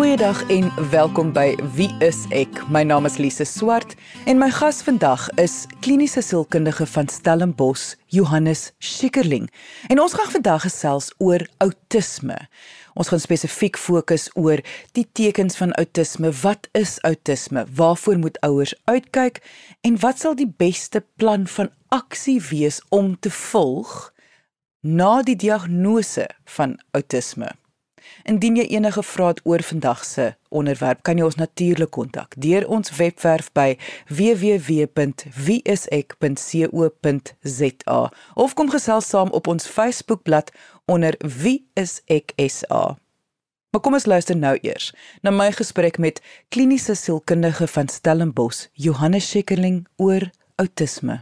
Goeiedag en welkom by Wie is ek? My naam is Lise Swart en my gas vandag is kliniese sielkundige van Stellenbosch, Johannes Schikkerling. En ons gaan vandag gesels oor outisme. Ons gaan spesifiek fokus oor die tekens van outisme. Wat is outisme? Waarvoor moet ouers uitkyk en wat sal die beste plan van aksie wees om te volg na die diagnose van outisme? Indien jy enige vrae het oor vandag se onderwerp, kan jy ons natuurlik kontak deur ons webwerf by www.wieisek.co.za of kom gesels saam op ons Facebookblad onder Wie is ek SA. Maar kom ons luister nou eers na my gesprek met kliniese sielkundige van Stellenbosch, Johannes Schekkerling oor outisme.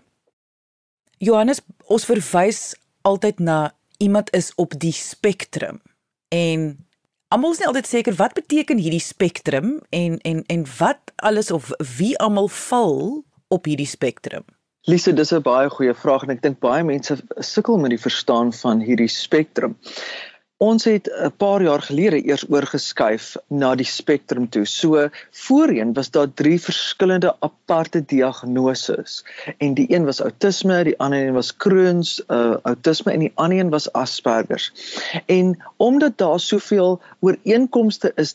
Johannes, ons verwys altyd na iemand is op die spektrum en almal is nie altyd seker wat beteken hierdie spektrum en en en wat alles of wie almal val op hierdie spektrum. Lise, dis 'n baie goeie vraag en ek dink baie mense sukkel met die verstaan van hierdie spektrum. Ons het 'n paar jaar gelede eers oorgeskuif na die spektrum toe. So voorheen was daar drie verskillende aparte diagnoses. En die een was outisme, die ander een was Crohn's uh, outisme en die ander een was Asperger's. En omdat daar soveel ooreenkomste is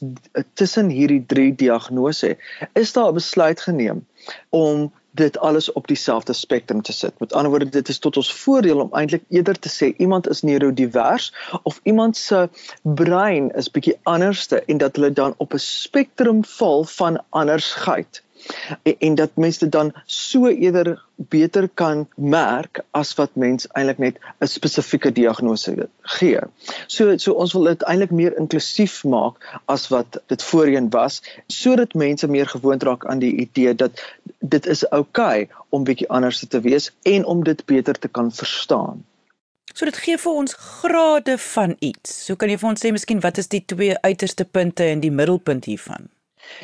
tussen hierdie drie diagnose, is daar 'n besluit geneem om dit alles op dieselfde spektrum te sit. Met ander woorde, dit is tot ons voordeel om eintlik eerder te sê iemand is neurodivers of iemand se brein is bietjie anderste en dat hulle dan op 'n spektrum val van andersheid en, en dat mense dan so eerder beter kan merk as wat mens eintlik net 'n spesifieke diagnose gee. So so ons wil dit eintlik meer inklusief maak as wat dit voorheen was sodat mense meer gewoond raak aan die idee dat dit is oukei okay om bietjie anders te wees en om dit beter te kan verstaan. So dit gee vir ons grade van iets. So kan jy vir ons sê miskien wat is die twee uiterste punte en die middelpunt hiervan?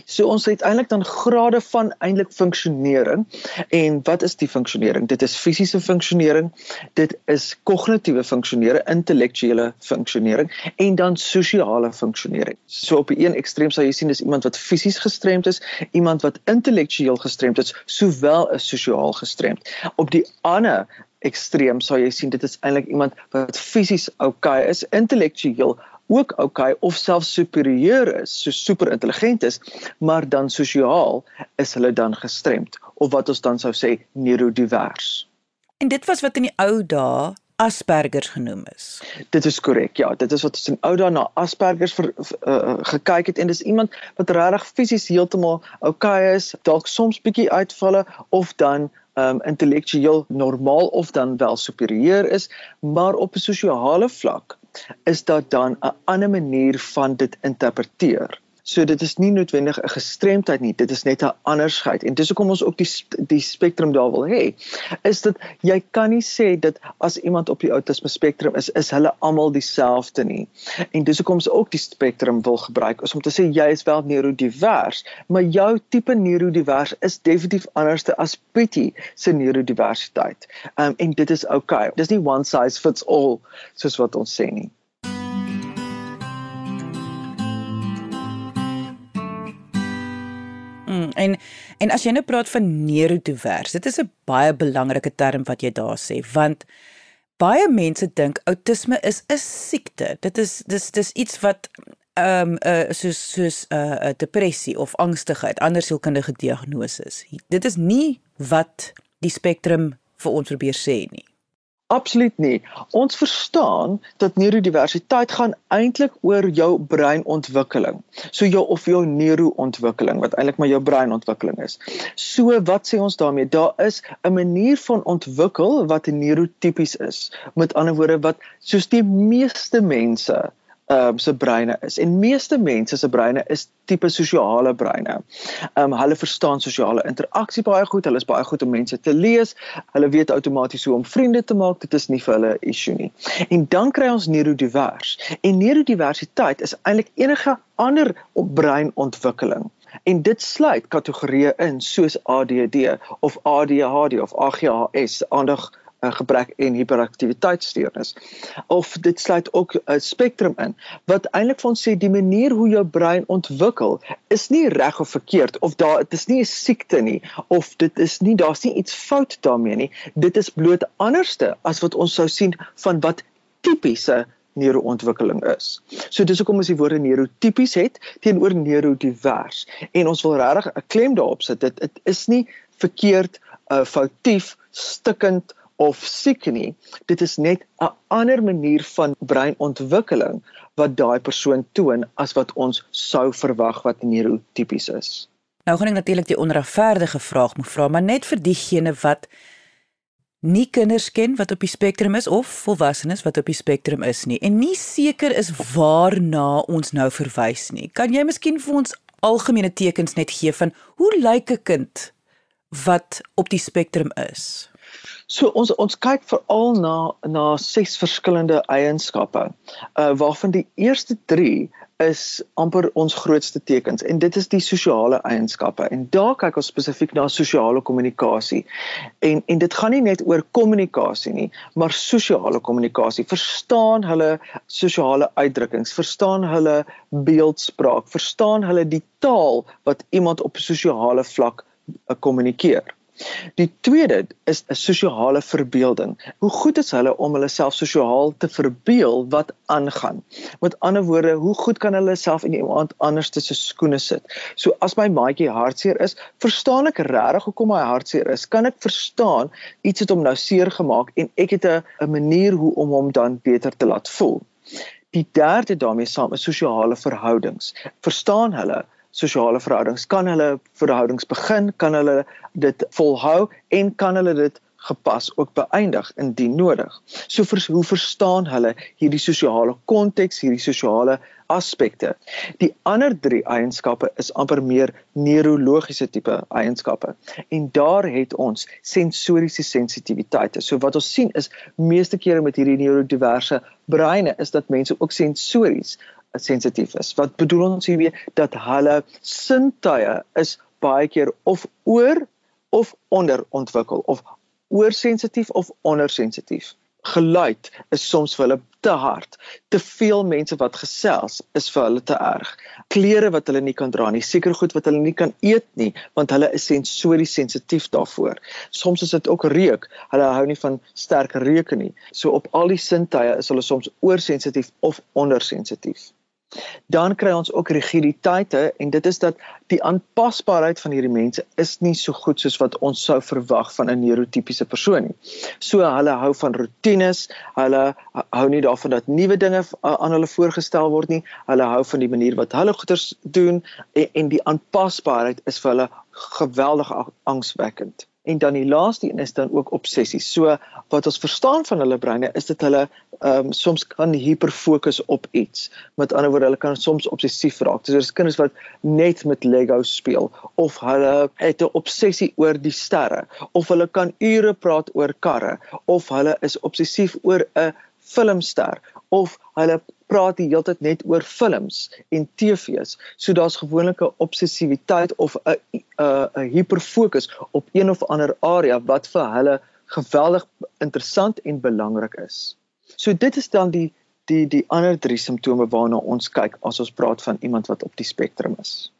So ons het eintlik dan grade van eintlik funksionering en wat is die funksionering? Dit is fisiese funksionering, dit is kognitiewe funksionering, intellektuele funksionering en dan sosiale funksionering. So op die een ekstreem sal jy sien dis iemand wat fisies gestremd is, iemand wat intellektueel gestremd is, sowel as sosiaal gestremd. Op die ander ekstreem sal jy sien dit is eintlik iemand wat fisies oukei okay is, intellektueel ook okay of selfs superieur is, so super intelligent is, maar dan sosiaal is hulle dan gestremd of wat ons dan sou sê neurodivers. En dit was wat in die ou dae Asperger genoem is. Dit is korrek. Ja, dit is wat ons in ou dae na Asperger vir uh, gekyk het en dis iemand wat regtig fisies heeltemal okay is, dalk soms bietjie uitvalle of dan um intellektueel normaal of dan wel superieur is, maar op 'n sosiale vlak is dat dan 'n ander manier van dit interpreteer. So dit is nie noodwendig 'n gestremdheid nie, dit is net 'n andersheid. En dis hoekom ons ook die die spektrum daar wil hê. Is dit jy kan nie sê dat as iemand op die outisme spektrum is, is hulle almal dieselfde nie. En dis hoekom ons ook die spektrum wil gebruik, is om te sê jy is wel neurodivers, maar jou tipe neurodivers is definitief anders as Pietie se neurodiversiteit. Um, en dit is okay. Dis nie one size fits all soos wat ons sê nie. En en as jy nou praat van neurodivers, dit is 'n baie belangrike term wat jy daar sê, want baie mense dink outisme is 'n siekte. Dit is dis dis iets wat ehm um, uh, soos soos 'n uh, uh, depressie of angstigheid, ander sielkundige diagnoses. Dit is nie wat die spektrum vir ons probeer sê nie. Absoluut nie. Ons verstaan dat neurodiversiteit gaan eintlik oor jou breinontwikkeling. So jou of jou neuroontwikkeling wat eintlik maar jou breinontwikkeling is. So wat sê ons daarmee? Daar is 'n manier van ontwikkel wat neurotipies is. Met ander woorde wat soos die meeste mense um, se breine is. En meeste mense se breine is tipe sosiale breine. Um, hulle verstaan sosiale interaksie baie goed. Hulle is baie goed om mense te lees. Hulle weet outomaties hoe om vriende te maak. Dit is nie vir hulle 'n issue nie. En dan kry ons neurodivers. En neurodiversiteit is eintlik enige ander breinontwikkeling. En dit sluit kategorieë in soos ADD of ADHD of AGHS, aandag uh, gebrek en hiperaktiwiteitsstoornis. Of dit sluit ook 'n uh, spektrum in wat eintlik vir ons sê die manier hoe jou brein ontwikkel is nie reg of verkeerd of daar dit is nie 'n siekte nie of dit is nie daar's nie iets fout daarmee nie. Dit is bloot anderste as wat ons sou sien van wat tipiese neuroontwikkeling is. So dis hoekom ons die woorde neurotipies het teenoor neurodivers en ons wil regtig 'n klem daarop sit. Dit dit is nie verkeerd, uh, foutief, stikkend of siek nie. Dit is net 'n ander manier van breinontwikkeling wat daai persoon toon as wat ons sou verwag wat neurotipies is. Nou gaan ek natuurlik die onregverdige vraag moet vra, maar net vir diegene wat nie kinders ken wat op die spektrum is of volwassenes wat op die spektrum is nie en nie seker is waarna ons nou verwys nie. Kan jy miskien vir ons algemene tekens net gee van hoe lyk 'n kind wat op die spektrum is? So ons ons kyk veral na na ses verskillende eienskappe. Uh waarvan die eerste 3 is amper ons grootste tekens en dit is die sosiale eienskappe. En daar kyk ons spesifiek na sosiale kommunikasie. En en dit gaan nie net oor kommunikasie nie, maar sosiale kommunikasie. Verstaan hulle sosiale uitdrukkings, verstaan hulle beeldspraak, verstaan hulle die taal wat iemand op 'n sosiale vlak uh, kommunikeer. Die tweede is 'n sosiale verbeelding. Hoe goed is hulle om hulle self sosiaal te verbeel wat aangaan? Met ander woorde, hoe goed kan hulle self in iemand anders se skoene sit? So as my maatjie hartseer is, verstaan ek regtig hoekom hy hartseer is? Kan ek verstaan iets het hom nou seer gemaak en ek het 'n manier hoe om hom dan beter te laat voel? Die derde daarmee saam is sosiale verhoudings. Verstaan hulle sosiale verhoudings. Kan hulle verhoudings begin? Kan hulle dit volhou en kan hulle dit gepas ook beëindig indien nodig. So vir hoe verstaan hulle hierdie sosiale konteks, hierdie sosiale aspekte. Die ander 3 eienskappe is amper meer neurologiese tipe eienskappe. En daar het ons sensoriese sensitiwiteite. So wat ons sien is meeste kere met hierdie neurodiverse breine is dat mense ook sensories sensitief is. Wat bedoel ons hiermee dat hulle sintuie is baie keer of oor of onder ontwikkel of oorsensitief of ondersensitief. Geluid is soms vir hulle te hard. Te veel mense wat gesels is vir hulle te erg. Klere wat hulle nie kan dra nie, seker goed wat hulle nie kan eet nie, want hulle is sensories sensitief daarvoor. Soms is dit ook reuk. Hulle hou nie van sterk reuke nie. So op al die sintuie is hulle soms oorsensitief of ondersensitief. Dan kry ons ook rigiditeite en dit is dat die aanpasbaarheid van hierdie mense is nie so goed soos wat ons sou verwag van 'n neurotipiese persoon nie. So hulle hou van rotines, hulle hou nie daarvan dat nuwe dinge aan hulle voorgestel word nie. Hulle hou van die manier wat hulle goeders doen en, en die aanpasbaarheid is vir hulle geweldig angswekkend. En dan die laaste een is dan ook obsessies. So wat ons verstaan van hulle breine is dat hulle ehm um, soms kan hiperfokus op iets. Met ander woorde, hulle kan soms obsessief raak. So dis kinders wat net met Lego speel of hulle het 'n obsessie oor die sterre of hulle kan ure praat oor karre of hulle is obsessief oor 'n filmster of hulle praat die hele tyd net oor films en TV's. So daar's gewoonlik 'n obsessiwiteit of 'n 'n 'n hiperfokus op een of ander area wat vir hulle geweldig interessant en belangrik is. So dit is dan die die die ander drie simptome waarna ons kyk as ons praat van iemand wat op die spektrum is.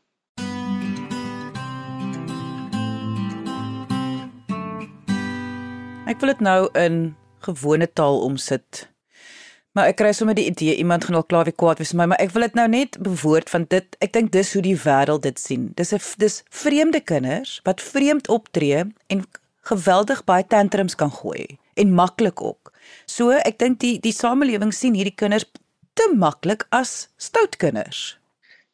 Ek wil dit nou in gewone taal omsit Maar ek kry sommer die idee iemand gaan al klaar weer kwaad wees vir my, maar ek wil dit nou net bewoord van dit. Ek dink dis hoe die wêreld dit sien. Dis 'n dis vreemde kinders wat vreemd optree en geweldig baie tantrums kan gooi en maklik ook. So ek dink die die samelewing sien hierdie kinders te maklik as stout kinders.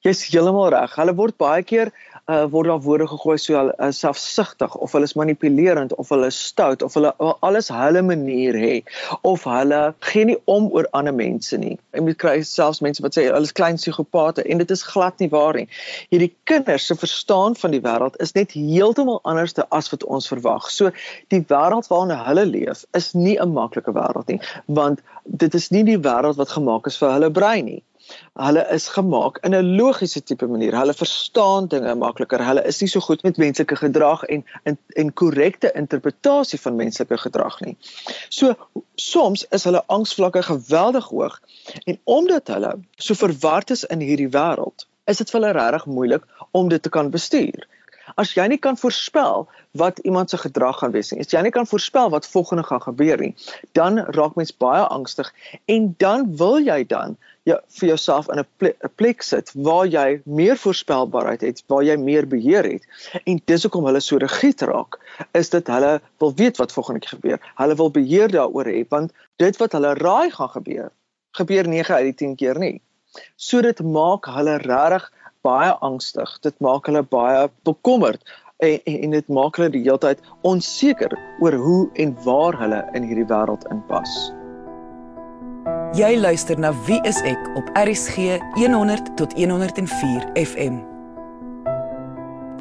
Jy's heeltemal reg. Hulle word baie keer uh, word daar woorde gegooi so hulle is selfsugtig of hulle is manipulerend of hulle is stout of hulle alles hulle manier het of hulle gee nie om oor ander mense nie. Jy moet kry selfs mense wat sê hulle is klein psigopate en dit is glad nie waar nie. Hierdie kinders se verstaan van die wêreld is net heeltemal anders as wat ons verwag. So die wêreld waarin hulle leef is nie 'n maklike wêreld nie want dit is nie die wêreld wat gemaak is vir hulle brein nie. Hulle is gemaak in 'n logiese tipe manier. Hulle verstaan dinge makliker. Hulle is nie so goed met menslike gedrag en en en korrekte interpretasie van menslike gedrag nie. So soms is hulle angsvlakke geweldig hoog en omdat hulle so verward is in hierdie wêreld, is dit vir hulle regtig moeilik om dit te kan bestuur. As jy nie kan voorspel wat iemand se gedrag gaan wees nie, as jy nie kan voorspel wat volgende gaan gebeur nie, dan raak mens baie angstig en dan wil jy dan ja vir jouself in 'n plek, plek sit waar jy meer voorspelbaarheid het, waar jy meer beheer het. En dis hoekom hulle so rigied raak, is dit hulle wil weet wat volgende keer gebeur. Hulle wil beheer daaroor hê want dit wat hulle raai gaan gebeur, gebeur 9 uit die 10 keer nie. So dit maak hulle regtig baie angstig. Dit maak hulle baie bekommerd en en, dit maak hulle die hele tyd onseker oor hoe en waar hulle in hierdie wêreld inpas. Jy luister na Wie is ek op RCG 100 tot 104 FM.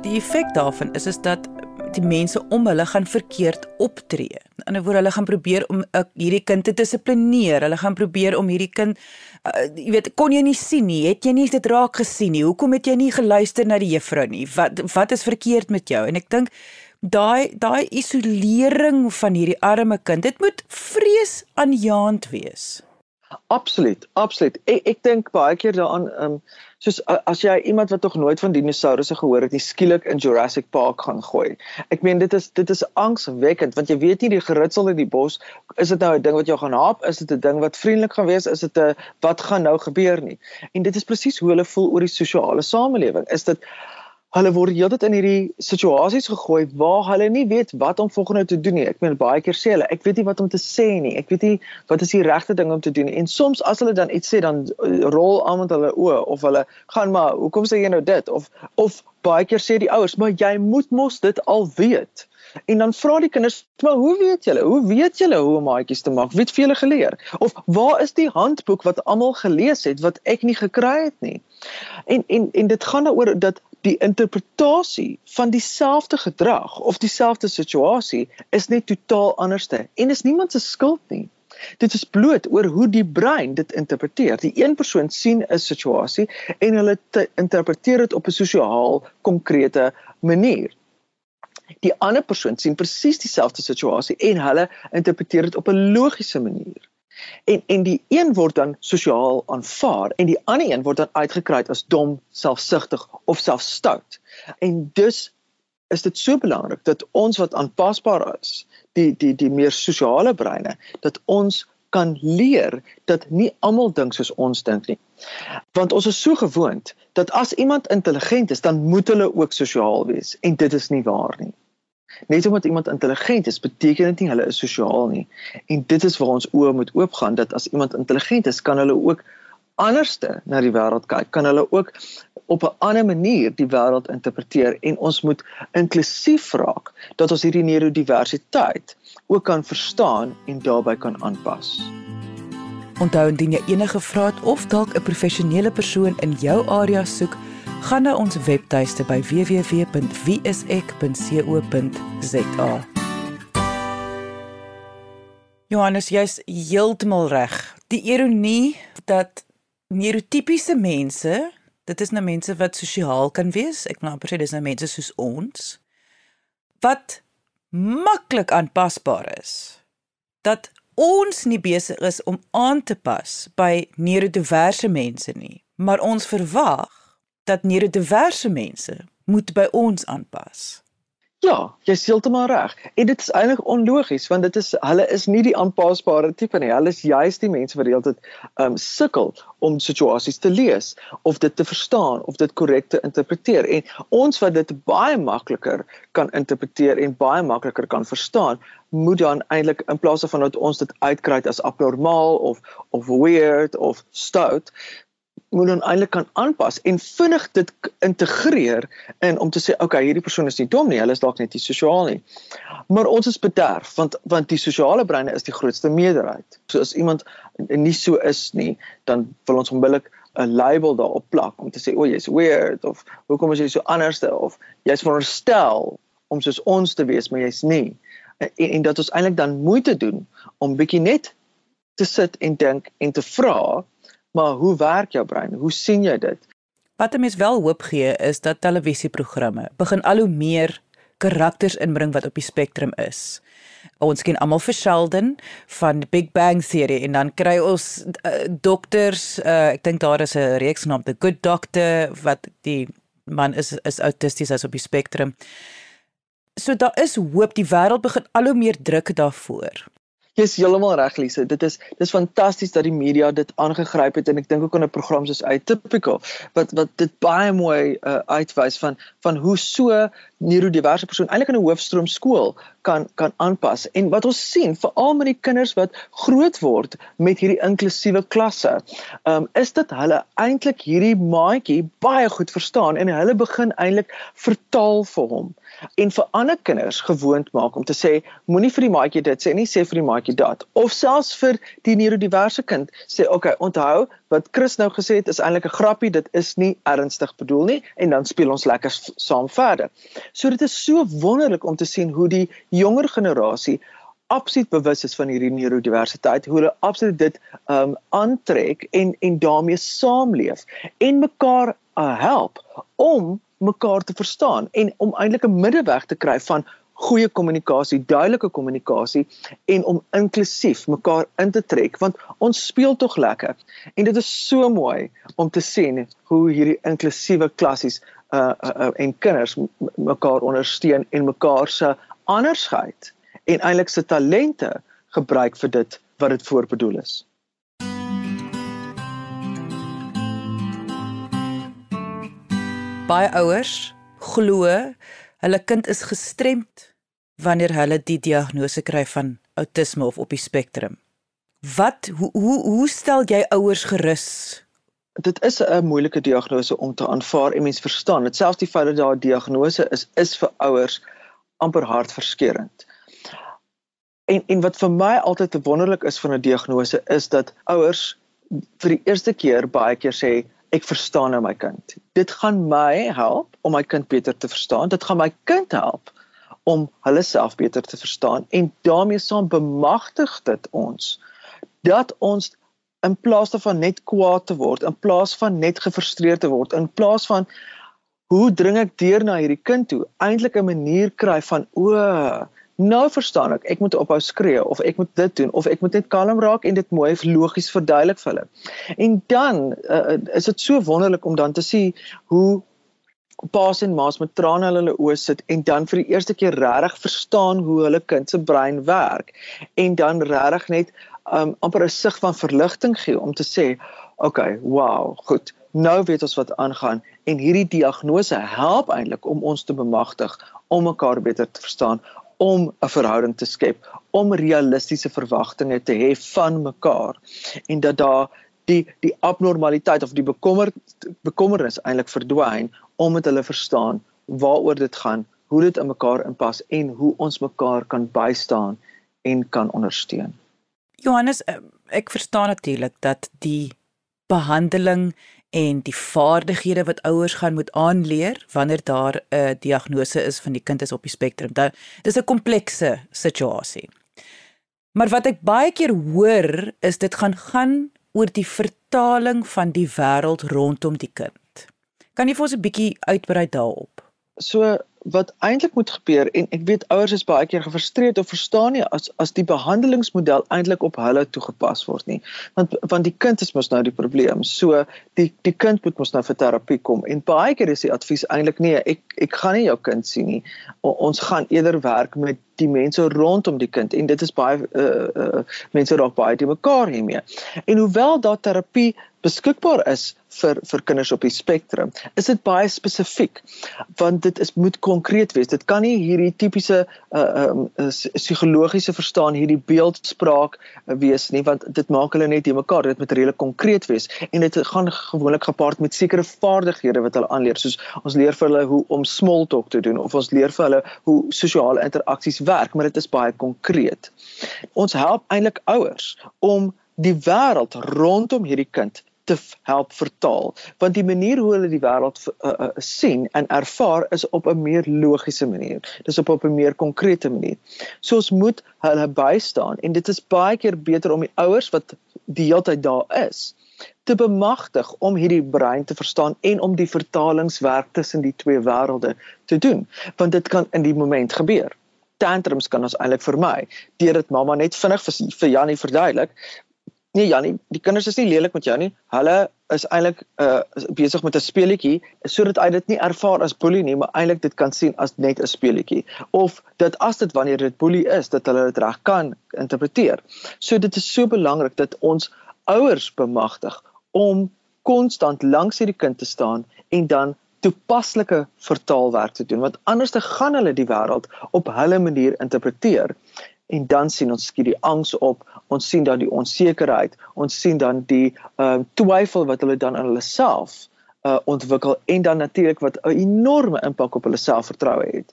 Die effek daarvan is is dat die mense om hulle gaan verkeerd optree. In 'n ander woord, hulle gaan probeer om uh, hierdie kind te dissiplineer. Hulle gaan probeer om hierdie kind uh, jy weet, kon jy nie sien nie? Het jy nie dit raak gesien nie? Hoekom het jy nie geluister na die juffrou nie? Wat wat is verkeerd met jou? En ek dink daai daai isolering van hierdie arme kind, dit moet vreesaanjaend wees. Absoluut, absoluut. Ek ek dink baie keer daaraan ehm um, soos as jy iemand wat nog nooit van dinosourusse gehoor het, nie skielik in Jurassic Park gaan gooi. Ek meen dit is dit is angswekkend want jy weet nie die geritsel in die bos is dit nou 'n ding wat jou gaan haap, is dit 'n ding wat vriendelik gaan wees, is dit 'n wat gaan nou gebeur nie. En dit is presies hoe hulle voel oor die sosiale samelewing. Is dit hulle word heeltyd in hierdie situasies gegooi waar hulle nie weet wat om volgende te doen nie. Ek meen baie keer sê hulle, ek weet nie wat om te sê nie. Ek weet nie wat is die regte ding om te doen nie. En soms as hulle dan iets sê dan eh, rol almal hulle oë of hulle gaan maar, hoekom sê jy nou dit? Of of baie keer sê die ouers, maar jy moet mos dit al weet. En dan vra die kinders, "Maar hoe weet julle? Hoe weet julle hoe om maatjies te maak? Wie het vir julle geleer? Of waar is die handboek wat almal gelees het wat ek nie gekry het nie?" En en en dit gaan daaroor dat die interpretasie van dieselfde gedrag of dieselfde situasie is net totaal anderste en is niemand se skuld nie. Dit is bloot oor hoe die brein dit interpreteer. Die een persoon sien 'n situasie en hulle interpreteer dit op 'n sosiaal konkrete manier. Die ander persoon sien presies dieselfde situasie en hulle interpreteer dit op 'n logiese manier. En en die een word dan sosiaal aanvaar en die ander een word dan uitgekry as dom, selfsugtig of selfstout. En dus is dit so belangrik dat ons wat aanpasbaar is, die die die meer sosiale breine, dat ons kan leer dat nie almal dink soos ons dink nie. Want ons is so gewoond dat as iemand intelligent is, dan moet hulle ook sosiaal wees en dit is nie waar nie. Net omdat iemand intelligent is, beteken dit nie hulle is sosiaal nie. En dit is waar ons oë moet oopgaan dat as iemand intelligent is, kan hulle ook anderste na die wêreld kyk. Kan hulle ook op 'n ander manier die wêreld interpreteer en ons moet inklusief raak dat ons hierdie neurodiversiteit ook kan verstaan en daarbey kan aanpas. Onthou indien jy enige vrae het of dalk 'n professionele persoon in jou area soek, gaan na ons webtuiste by www.wieisek.co.za. Johannes, jy's heeltemal reg. Die ironie dat neurotipiese mense, dit is nou mense wat sosiaal kan wees, ek nou presies dis nou mense soos ons wat maklik aanpasbaar is. Dat ons nie besig is om aan te pas by neurodiverse mense nie, maar ons verwag dat neurodiverse mense moet by ons aanpas. Ja, jy's heeltemal reg. En dit is eintlik onlogies want dit is hulle is nie die aanpasbare tipe nie. Hulle is juist die mense wat heeltyd um sukkel om situasies te lees of dit te verstaan of dit korrek te interpreteer. En ons wat dit baie makliker kan interpreteer en baie makliker kan verstaan, moet dan eintlik in plaas van dat ons dit uitkry as abnormaal of of weird of stout, moet dan eintlik kan aanpas en vinnig dit integreer in om te sê okay hierdie persoon is nie dom nie hulle is dalk net nie sosiaal nie. Maar ons is bederf want want die sosiale breine is die grootste meerderheid. So as iemand nie so is nie dan wil ons onmiddellik 'n label daarop plak om te sê o oh, jy's weird of hoekom is jy so anderste? of jy's veronderstel om soos ons te wees maar jy's nie. En, en dat ons eintlik dan moeite doen om bietjie net te sit en dink en te vra maar hoe werk jou brein? Hoe sien jy dit? Wat 'n mens wel hoop gee is dat televisieprogramme begin al hoe meer karakters inbring wat op die spektrum is. Ons ken almal vir Sheldon van die Big Bang Theory en dan kry ons uh, dokters, uh, ek dink daar is 'n reeks genaamd The Good Doctor wat die man is is autisties as op die spektrum. So daar is hoop die wêreld begin al hoe meer druk daarvoor. Jy's heeltemal reg Lise. Dit is dis fantasties dat die media dit aangegryp het en ek dink ook in 'n program soos Atypical wat wat dit baie mooi uh, uitwys van van hoe so neurodiverse persoon eintlik in 'n hoofstroom skool kan kan aanpas. En wat ons sien, veral met die kinders wat groot word met hierdie inklusiewe klasse, um, is dit hulle eintlik hierdie maatjie baie goed verstaan en hulle begin eintlik vertaal vir hom en vir ander kinders gewoond maak om te sê moenie vir die maatjie dit sê nie sê vir die maatjie dat of selfs vir die neurodiverse kind sê okay onthou wat Chris nou gesê het is eintlik 'n grappie dit is nie ernstig bedoel nie en dan speel ons lekker saam verder. So dit is so wonderlik om te sien hoe die jonger generasie absoluut bewus is van hierdie neurodiversiteit, hoe hulle absoluut dit um aantrek en en daarmee saamleef en mekaar uh, help om mekaar te verstaan en om eintlik 'n middeweg te kry van goeie kommunikasie, duidelike kommunikasie en om inklusief mekaar in te trek want ons speel tog lekker. En dit is so mooi om te sien hoe hierdie inklusiewe klassies uh, uh, uh en kinders mekaar ondersteun en mekaar se andersheid en eintlik se talente gebruik vir dit wat dit voorbedoel is. Baie ouers glo hulle kind is gestremd wanneer hulle die diagnose kry van outisme of op die spektrum. Wat hoe hoe hoe stel jy ouers gerus? Dit is 'n moeilike diagnose om te aanvaar en mens verstaan dit selfs die feit dat daar 'n diagnose is is vir ouers amper hartverskeurende. En en wat vir my altyd wonderlik is van 'n diagnose is dat ouers vir die eerste keer baie keer sê ek verstaan nou my kind. Dit gaan my help om my kind beter te verstaan. Dit gaan my kind help om hulle self beter te verstaan en daarmee saam bemagtig dit ons dat ons in plaas daarvan net kwaad te word, in plaas van net gefrustreerd te word, in plaas van hoe dring ek deur na hierdie kind toe, eintlik 'n manier kry van o, Nou verstaan ek, ek moet ophou skree of ek moet dit doen of ek moet net kalm raak en dit mooi logies verduidelik vir hulle. En dan uh, is dit so wonderlik om dan te sien hoe paas en maas met trane in hulle oë sit en dan vir die eerste keer regtig verstaan hoe hulle kind se brein werk en dan regtig net um, amper 'n sig van verligting gee om te sê, "Oké, okay, wow, goed. Nou weet ons wat aangaan en hierdie diagnose help eintlik om ons te bemagtig om mekaar beter te verstaan, om 'n verhouding te skep, om realistiese verwagtinge te hê van mekaar en dat daar die die abnormaliteit of die bekommer bekommernis eintlik verdwyn om met hulle verstaan waaroor dit gaan, hoe dit in mekaar inpas en hoe ons mekaar kan bystaan en kan ondersteun. Johannes, eh, ek verstaan natuurlik dat die behandeling en die vaardighede wat ouers gaan moet aanleer wanneer daar 'n diagnose is van die kind is op die spektrum. Dit is 'n komplekse situasie. Maar wat ek baie keer hoor is dit gaan gaan oor die vertaling van die wêreld rondom die kind. Kan jy vir ons 'n bietjie uitbrei daarop? So wat eintlik moet gebeur en ek weet ouers is baie keer gefrustreerd of verstaan nie as as die behandelingsmodel eintlik op hulle toegepas word nie. Want want die kind is mos nou die probleem. So die die kind moet mos nou vir terapie kom. En baie keer is die advies eintlik nee ek ek gaan nie jou kind sien nie. O, ons gaan eerder werk met die mense rondom die kind. En dit is baie uh, uh, mense raak baie te mekaar hiermee. En hoewel daar terapie beskikbaar is vir vir kinders op die spektrum, is dit baie spesifiek want dit is moet konkreet wees. Dit kan nie hierdie tipiese uh um psigologiese verstaan hierdie beeldspraak uh, wees nie want dit maak hulle net te mekaar. Dit moet redelik konkreet wees en dit gaan gewoonlik gepaard met sekere vaardighede wat hulle aanleer soos ons leer vir hulle hoe om small talk te doen of ons leer vir hulle hoe sosiale interaksies werk, maar dit is baie konkreet. Ons help eintlik ouers om die wêreld rondom hierdie kind te help vertaal. Want die manier hoe hulle die wêreld uh, uh, sien en ervaar is op 'n meer logiese manier. Dis op op 'n meer konkrete manier. So ons moet hulle bystaan en dit is baie keer beter om die ouers wat die hele tyd daar is te bemagtig om hierdie brein te verstaan en om die vertalingswerk tussen die twee wêrelde te doen. Want dit kan in die moment gebeur. Tantrums kan ons eintlik vermy deur dit mamma net vinnig vir, Jannie verduidelik nee Jannie die kinders is nie lelik met jou nie. Hulle is eintlik uh, besig met 'n speletjie sodat hy dit nie ervaar as boelie nie maar eintlik dit kan sien as net 'n speletjie of dat as dit wanneer dit boelie is dat hulle dit reg kan interpreteer. So dit is so belangrik dat ons ouers bemagtig om konstant langs hierdie kind te staan en dan toepaslike vertaalwerk te doen want anders te gaan hulle die wêreld op hulle manier interpreteer en dan sien ons skiet die angs op. Ons sien dan die onsekerheid. Ons sien dan die ehm uh, twyfel wat hulle dan in hulle self uh, ontwikkel en dan natuurlik wat 'n enorme impak op hulle selfvertroue het.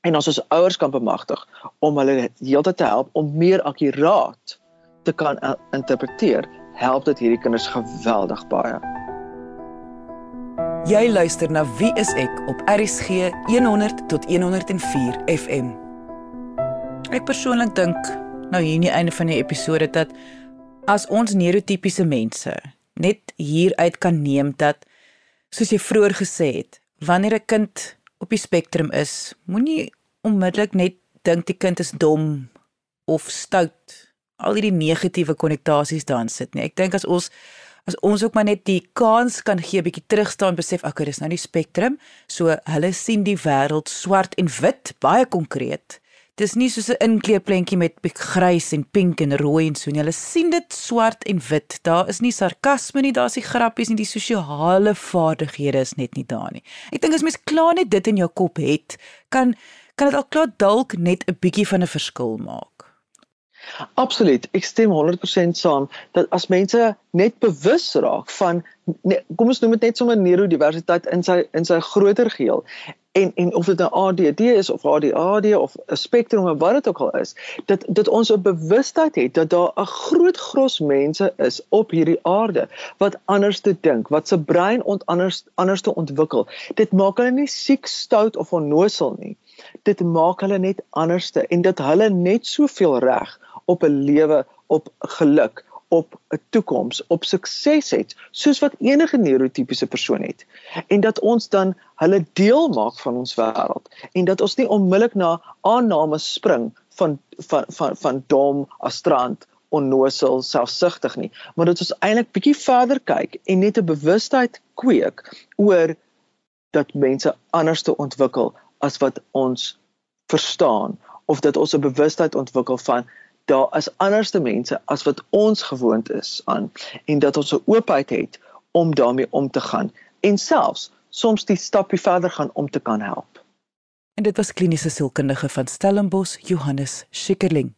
En ons as ouers kan bemagtig om hulle heeltyd te help om meer akkuraat te kan uh, interpreteer help dit hierdie kinders geweldig baie. Jy luister na Wie is ek op RSG 100 tot 104 FM. Ek persoonlik dink nou hier in die einde van die episode dat as ons neurotipiese mense net hieruit kan neem dat soos jy vroeër gesê het, wanneer 'n kind op die spektrum is, moenie onmiddellik net dink die kind is dom of stout. Al hierdie negatiewe konnotasies daarin sit nie. Ek dink as ons as ons ook maar net die kans kan gee bietjie terugstaan besef okay dis nou die spektrum so hulle sien die wêreld swart en wit baie konkreet dis nie soos 'n inkleedprentjie met grys en pink en rooi en so nie. Hulle sien dit swart en wit. Daar is nie sarkasme nie daar's nie grappies nie. Die sosiale vaardighede is net nie daar nie. Ek dink as mens klaar net dit in jou kop het kan kan dit al klaar dalk net 'n bietjie van 'n verskil maak. Absoluut. Ek stem 100% saam dat as mense net bewus raak van nee, kom ons noem dit net sommer neurodiversiteit in sy in sy groter geheel en en of dit 'n nou ADD is of ADHD of 'n spektrum of wat dit ook al is, dat dat ons 'n bewustheid het dat daar 'n groot gros mense is op hierdie aarde wat anders te dink, wat se brein ont anders anders te ontwikkel. Dit maak hulle nie siek, stout of onnosel nie. Dit maak hulle net anderste en dat hulle net soveel reg op 'n lewe op geluk op 'n toekoms op sukses het soos wat enige neurotipiese persoon het. En dat ons dan hulle deel maak van ons wêreld. En dat ons nie onmiddellik na aannames spring van van van van dom astrant onnosel selfsugtig nie. Maar dat ons eintlik bietjie verder kyk en net 'n bewustheid kweek oor dat mense anders te ontwikkel as wat ons verstaan. Of dat ons 'n bewustheid ontwikkel van daar is anderste mense as wat ons gewoond is aan en dat ons 'n oopheid het om daarmee om te gaan en selfs soms die stappie verder gaan om te kan help. En dit was kliniese sielkundige van Stellenbosch Johannes Schikkerling.